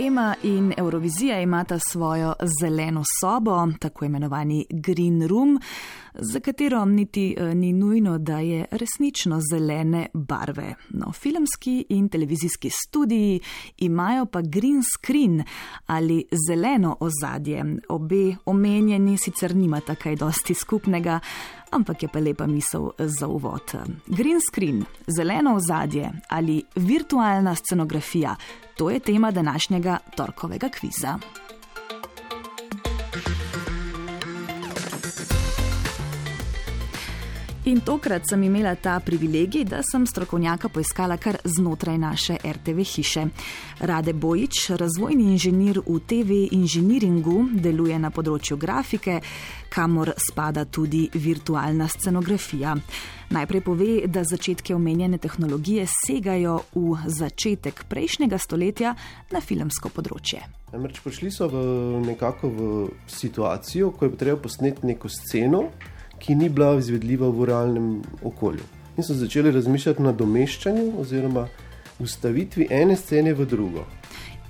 Ema in Eurovizija imata svojo zeleno sobo, tako imenovani Green Room, za katero niti eh, ni nujno, da je resnično zelene barve. No, filmski in televizijski studiji imajo pa green screen ali zeleno ozadje. Obe omenjeni sicer nimata kaj dosti skupnega ampak je pa lepa misel za uvod. Green screen, zeleno ozadje ali virtualna scenografija, to je tema današnjega torkovega kviza. In tokrat sem imela ta privilegij, da sem strokovnjaka poiskala kar znotraj naše RTV hiše. Rade Bojič, razvojni inženir v TV inženiringu, deluje na področju grafike, kamor spada tudi virtualna scenografija. Najprej pove, da začetke omenjene tehnologije segajo v začetek prejšnjega stoletja na filmsko področje. Namreč prišli so v nekako v situacijo, ko je treba posneti neko sceno ki ni bila izvedljiva v realnem okolju. In so začeli razmišljati o domeščanju oziroma ustavitvi ene scene v drugo.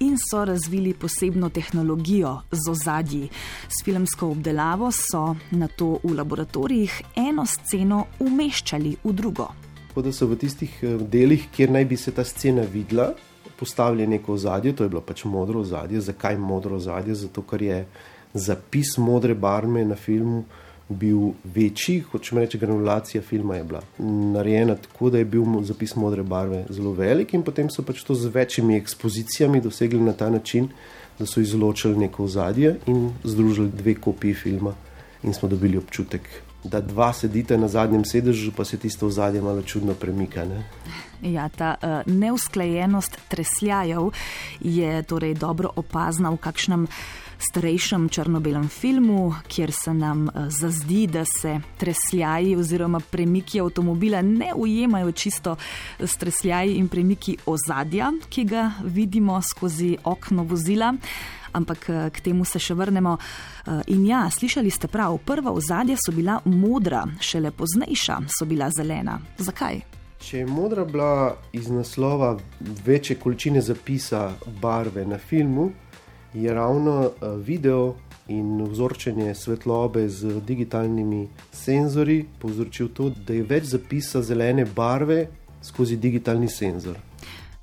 In so razvili posebno tehnologijo z ozadji. S filmsko obdelavo so na to v laboratorijih eno sceno umeščali v drugo. Tako da so v tistih eh, delih, kjer naj bi se ta scena videla, postavili neko ozadje, to je bilo pač modro ozadje. Zakaj modro ozadje? Zato, ker je zapis modre barve na filmu bil večji, hočem reči, granulacija filma je bila narejena tako, da je bil zapis modre barve zelo velik, in potem so pač to z večjimi ekspozicijami dosegli na ta način, da so izločili neko ozadje in združili dve kopiji filma, in smo dobili občutek. Da dva sedite na zadnjem sedežu, pa se tisto ozadje malo čudno premika. Ne? Ja, ta uh, neusklajenost tresljajev je torej dobro opazna v kakšnem starejšem črno-belem filmu, kjer se nam eh, zazdi, da se tresljaji oziroma premiki avtomobila ne ujemajo čisto s tresljaji in premiki ozadja, ki ga vidimo skozi okno vozila. Ampak eh, k temu se še vrnemo. Eh, in ja, slišali ste prav, prva ozadja so bila modra, šele poznejša so bila zelena. Zakaj? Če je modra bila iz naslova večje količine zapisa barve na filmu, je ravno eh, video in vzorčenje svetlobe z digitalnimi senzori povzročil to, da je več zapisa zelene barve skozi digitalni senzor.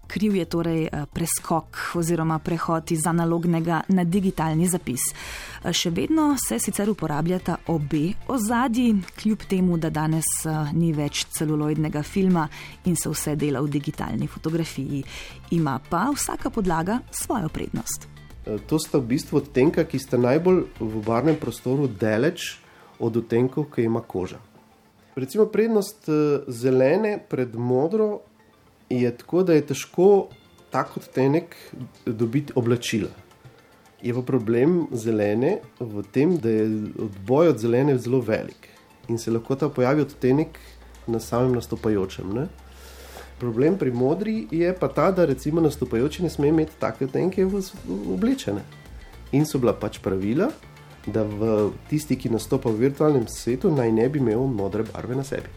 Kriv je torej eh, preskok oziroma prehod iz analognega na digitalni zapis. Eh, še vedno se sicer uporabljata obe ozadji, kljub temu, da danes ni več celuloidnega filma in se vse dela v digitalni fotografiji. Ima pa vsaka podlaga svojo prednost. Eh, to sta v bistvu odtenka, ki sta najbolj v barvnem prostoru daleč od odtenkov, ki ima koža. Recimo prednost eh, zelene pred modro je tako, da je težko tak odtenek dobiti oblačila. Je pa problem zelene v tem, da je odboj od zelene zelo velik in se lahko ta pojavi odtenek na samem nastopajočem. Ne? Problem pri modri je pa ta, da recimo nastopajoči ne sme imeti take tenke oblečene. In so bila pač pravila, da v tisti, ki nastopa v virtualnem svetu, naj ne bi imel modre barve na sebi.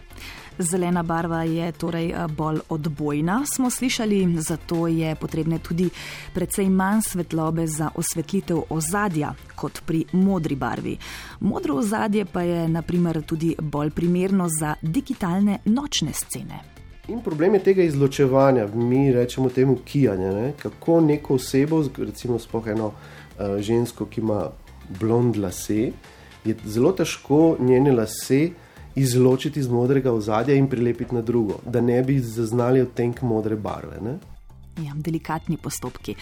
Zelena barva je torej eh, bolj odbojna, smo slišali, zato je potrebne tudi precej manj svetlobe za osvetlitev ozadja kot pri modri barvi. Modro ozadje pa je naprimer tudi bolj primerno za digitalne nočne scene. In problem je tega izločevanja, mi rečemo temu kijanje. Ne? Kako neko osebo, recimo spohajno uh, eh, žensko, ki ima blond lase, je zelo težko njene lase izločiti iz modrega ozadja in prilepiti na drugo, da ne bi zaznali odtenek modre barve. Ne? Ja, delikatni postopki.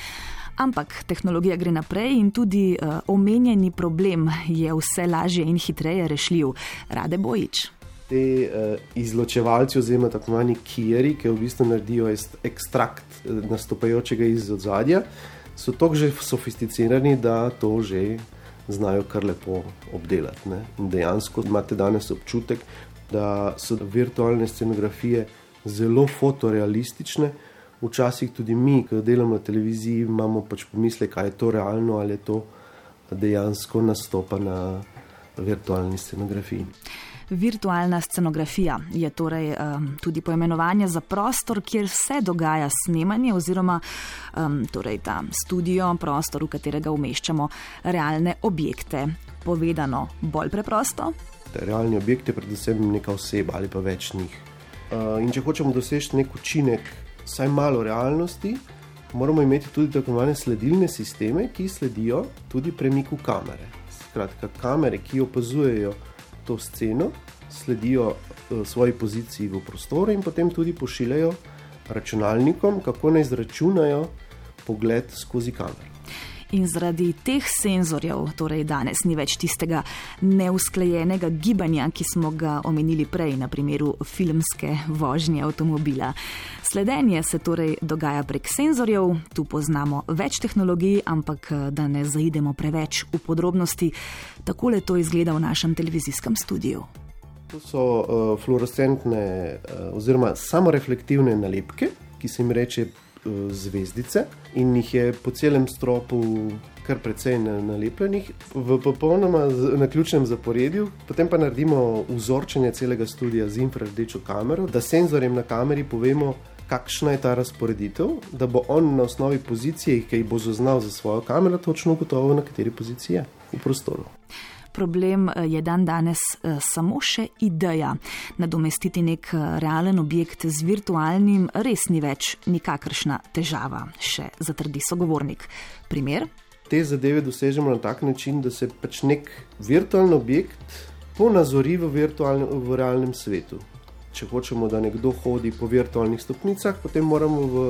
Ampak tehnologija gre naprej in tudi uh, omenjeni problem je vse lažje in hitreje rešljiv. Rade bojič te uh, izločevalci, oziroma tako imenovani kieri, ki v bistvu naredijo ekstrakt eh, nastopajočega iz ozadja, so tako že sofisticirani, da to že znajo kar lepo obdelati. Ne? In dejansko imate danes občutek, da so virtualne scenografije zelo fotorealistične. Včasih tudi mi, ki delamo na televiziji, imamo pač pomisle, kaj je to realno ali je to dejansko nastopa na virtualni scenografiji. Virtualna scenografija je torej um, tudi poimenovanje za prostor, kjer se dogaja snemanje, oziroma um, torej ta studio, prostor, v katerega umeščamo realne objekte. Povedano bolj preprosto. Realni objekt je predvsem neka oseba ali pa več njih. Uh, in če hočemo doseči nek učinek, vsaj malo realnosti, moramo imeti tudi tako imenovane sledilne sisteme, ki sledijo tudi premiku kamere. Skratka, kamere, ki opazujejo to sceno, sledijo uh, svoji poziciji v prostoru in potem tudi pošiljajo računalnikom, kako naj izračunajo pogled skozi kamero. In zaradi teh senzorjev, torej danes ni več tistega neusklejenega gibanja, ki smo ga omenili prej na primeru filmske vožnje avtomobila. Sledenje se torej dogaja prek senzorjev, tu poznamo več tehnologij, ampak da ne zaidemo preveč v podrobnosti, takole to izgleda v našem televizijskem studiu. To so uh, fluorescentne uh, oziroma samoreflektivne nalepke, ki se jim reče zvezdice in jih je po celem stropu kar precej nalepljenih v popolnoma na ključnem zaporedju. Potem pa naredimo vzorčenje celega studia z infrardečo kamero, da senzorjem na kameri povemo, kakšna je ta razporeditev, da bo on na osnovi pozicije, ki jih bo zaznal za svojo kamero, točno ugotovil, na kateri poziciji je v prostoru problem eh, je dan danes eh, samo še ideja. Nadomestiti nek eh, realen objekt z virtualnim res ni več nikakršna težava, še zatrdi sogovornik. Primer? Te zadeve dosežemo na tak način, da se pač nek virtualni objekt ponazori v, v realnem svetu. Če hočemo, da nekdo hodi po virtualnih stopnicah, potem moramo v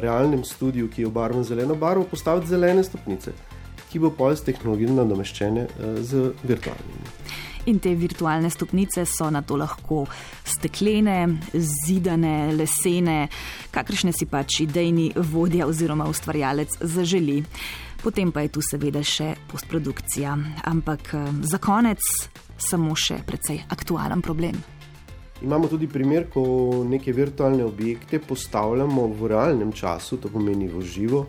realnem studiu, ki je obarvan zeleno barvo, postaviti zelene stopnice ki bo pol s tehnologijo nadomeščene eh, z virtualnimi. In te virtualne stopnice so na to lahko steklene, zidane, lesene, kakršne si pač idejni vodja oziroma ustvarjalec zaželi. Potem pa je tu seveda še postprodukcija. Ampak eh, za konec samo še precej aktualen problem. Imamo tudi primer, ko neke virtualne objekte postavljamo v realnem času, to pomeni v živo,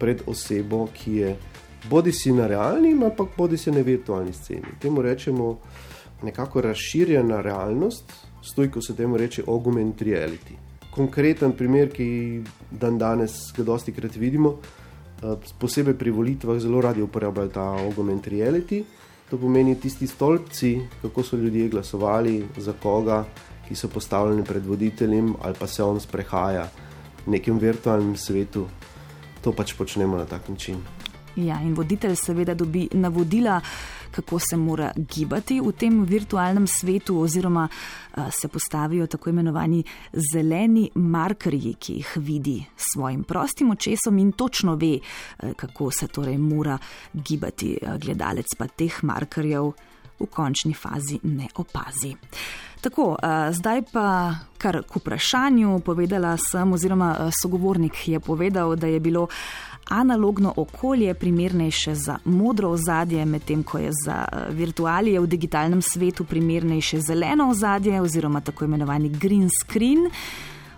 pred osebo, ki je bodi si na realni, ampak bodi si na virtualni sceni. Temu rečemo nekako razširjena realnost, stojko se temu reče augmented reality. Konkreten primer, ki dan danes ga dosti krat vidimo, eh, posebej pri volitvah zelo radi uporabljajo ta augmented reality. To pomeni tisti stolpci, kako so ljudje glasovali, za koga, ki so postavljeni pred voditeljem ali pa se on sprehaja v nekem virtualnem svetu. To pač počnemo na tak način. Ja, in voditelj seveda dobi navodila, kako se mora gibati v tem virtualnem svetu, oziroma se postavijo tako imenovani zeleni markerji, ki jih vidi s svojim prostim očesom in točno ve, kako se torej mora gibati. Gledalec pa teh markerjev v končni fazi ne opazi. Tako, zdaj pa kar k vprašanju povedala sem, oziroma sogovornik je povedal, da je bilo analogno okolje primernejše za modro ozadje, medtem ko je za eh, virtualije v digitalnem svetu primernejše zeleno ozadje oziroma tako imenovani green screen.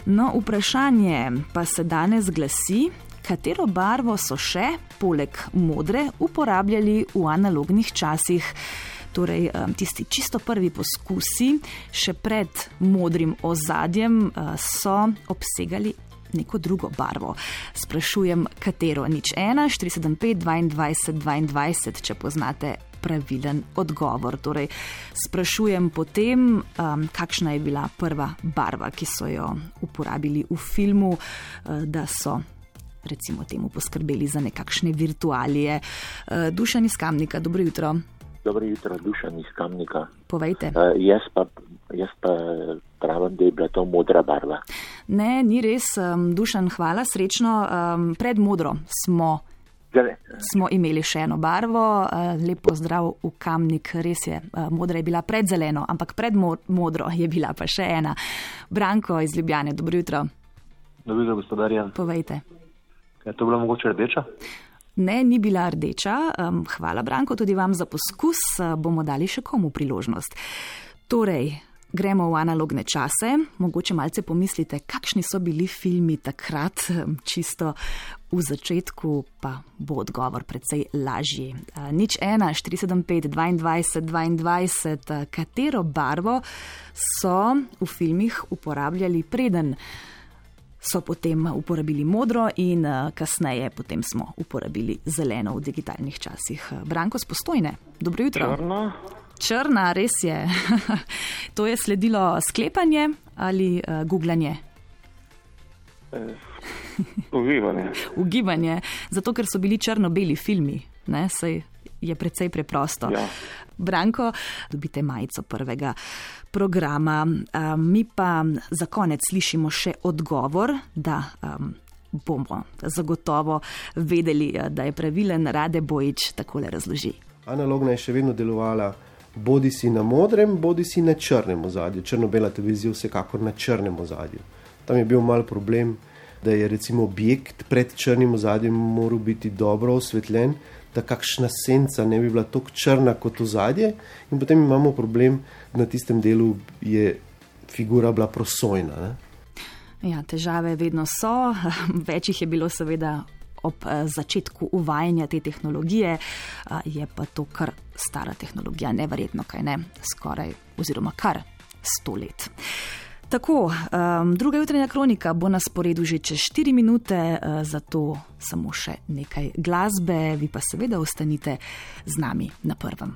No, vprašanje pa se danes glasi, katero barvo so še, poleg modre, uporabljali v analognih časih. Torej, eh, tisti čisto prvi poskusi, še pred modrim ozadjem, eh, so obsegali neko drugo barvo. Sprašujem, katero nič ena, 475, 22, 22, če poznate pravilen odgovor. Torej, sprašujem potem, um, kakšna je bila prva barva, ki so jo uporabili v filmu, uh, da so. Recimo temu poskrbeli za nekakšne virtualije. Uh, Dušan iz Kamnika, dobro jutro. Dobro jutro, Dušan iz Kamnika. Povejte. Uh, jaz, pa, jaz pa pravim, da je bila to modra barva. Ne, ni res, um, dušan, hvala, srečno. Um, pred modro smo, smo imeli še eno barvo, uh, lepo zdrav v kamnik, res je, uh, modra je bila pred zeleno, ampak pred modro je bila pa še ena. Branko iz Ljubljane, dobro jutro. Dobro jutro, gospodarja. Povejte. Je to bila mogoče rdeča? Ne, ni bila rdeča. Um, hvala, Branko, tudi vam za poskus. Bomo dali še komu priložnost. Torej, gremo v analogne čase, mogoče malce pomislite, kakšni so bili filmi takrat, čisto v začetku, pa bo odgovor precej lažji. Nič ena, 475, 22, 22, katero barvo so v filmih uporabljali preden. So potem uporabili modro, in kasneje potem smo uporabili zeleno v digitalnih časih. Branko, spostojne, dobro jutro. Črno, Črna, res je. to je sledilo sklepanje ali uh, googlanje? ugibanje. Ugibanje, zato ker so bili črno-beli filmi, ne, sej je precej preprosto. Ja. Branko, dobite majico prvega programa. Mi pa za konec slišimo še odgovor, da bomo zagotovo vedeli, da je pravilen, rade bojič takole razloži. Analogna je še vedno delovala bodi si na modrem, bodi si na črnem ozadju. Črno-bela televizija vsekakor na črnem ozadju. Tam je bil mal problem, da je recimo objekt pred črnim ozadjem moral biti dobro osvetljen, da kakšna senca ne bi bila tako črna kot ozadje, in potem imamo problem, da na tistem delu je figura bila prosojna. Ne? Ja, težave vedno so, več jih je bilo seveda ob eh, začetku uvajanja te tehnologije, eh, je pa to kar stara tehnologija, neverjetno, kaj ne, skoraj oziroma kar sto let. Tako, um, druga jutranja kronika bo na sporedu že čez 4 minute, uh, zato samo še nekaj glasbe, vi pa seveda ostanite z nami na prvem.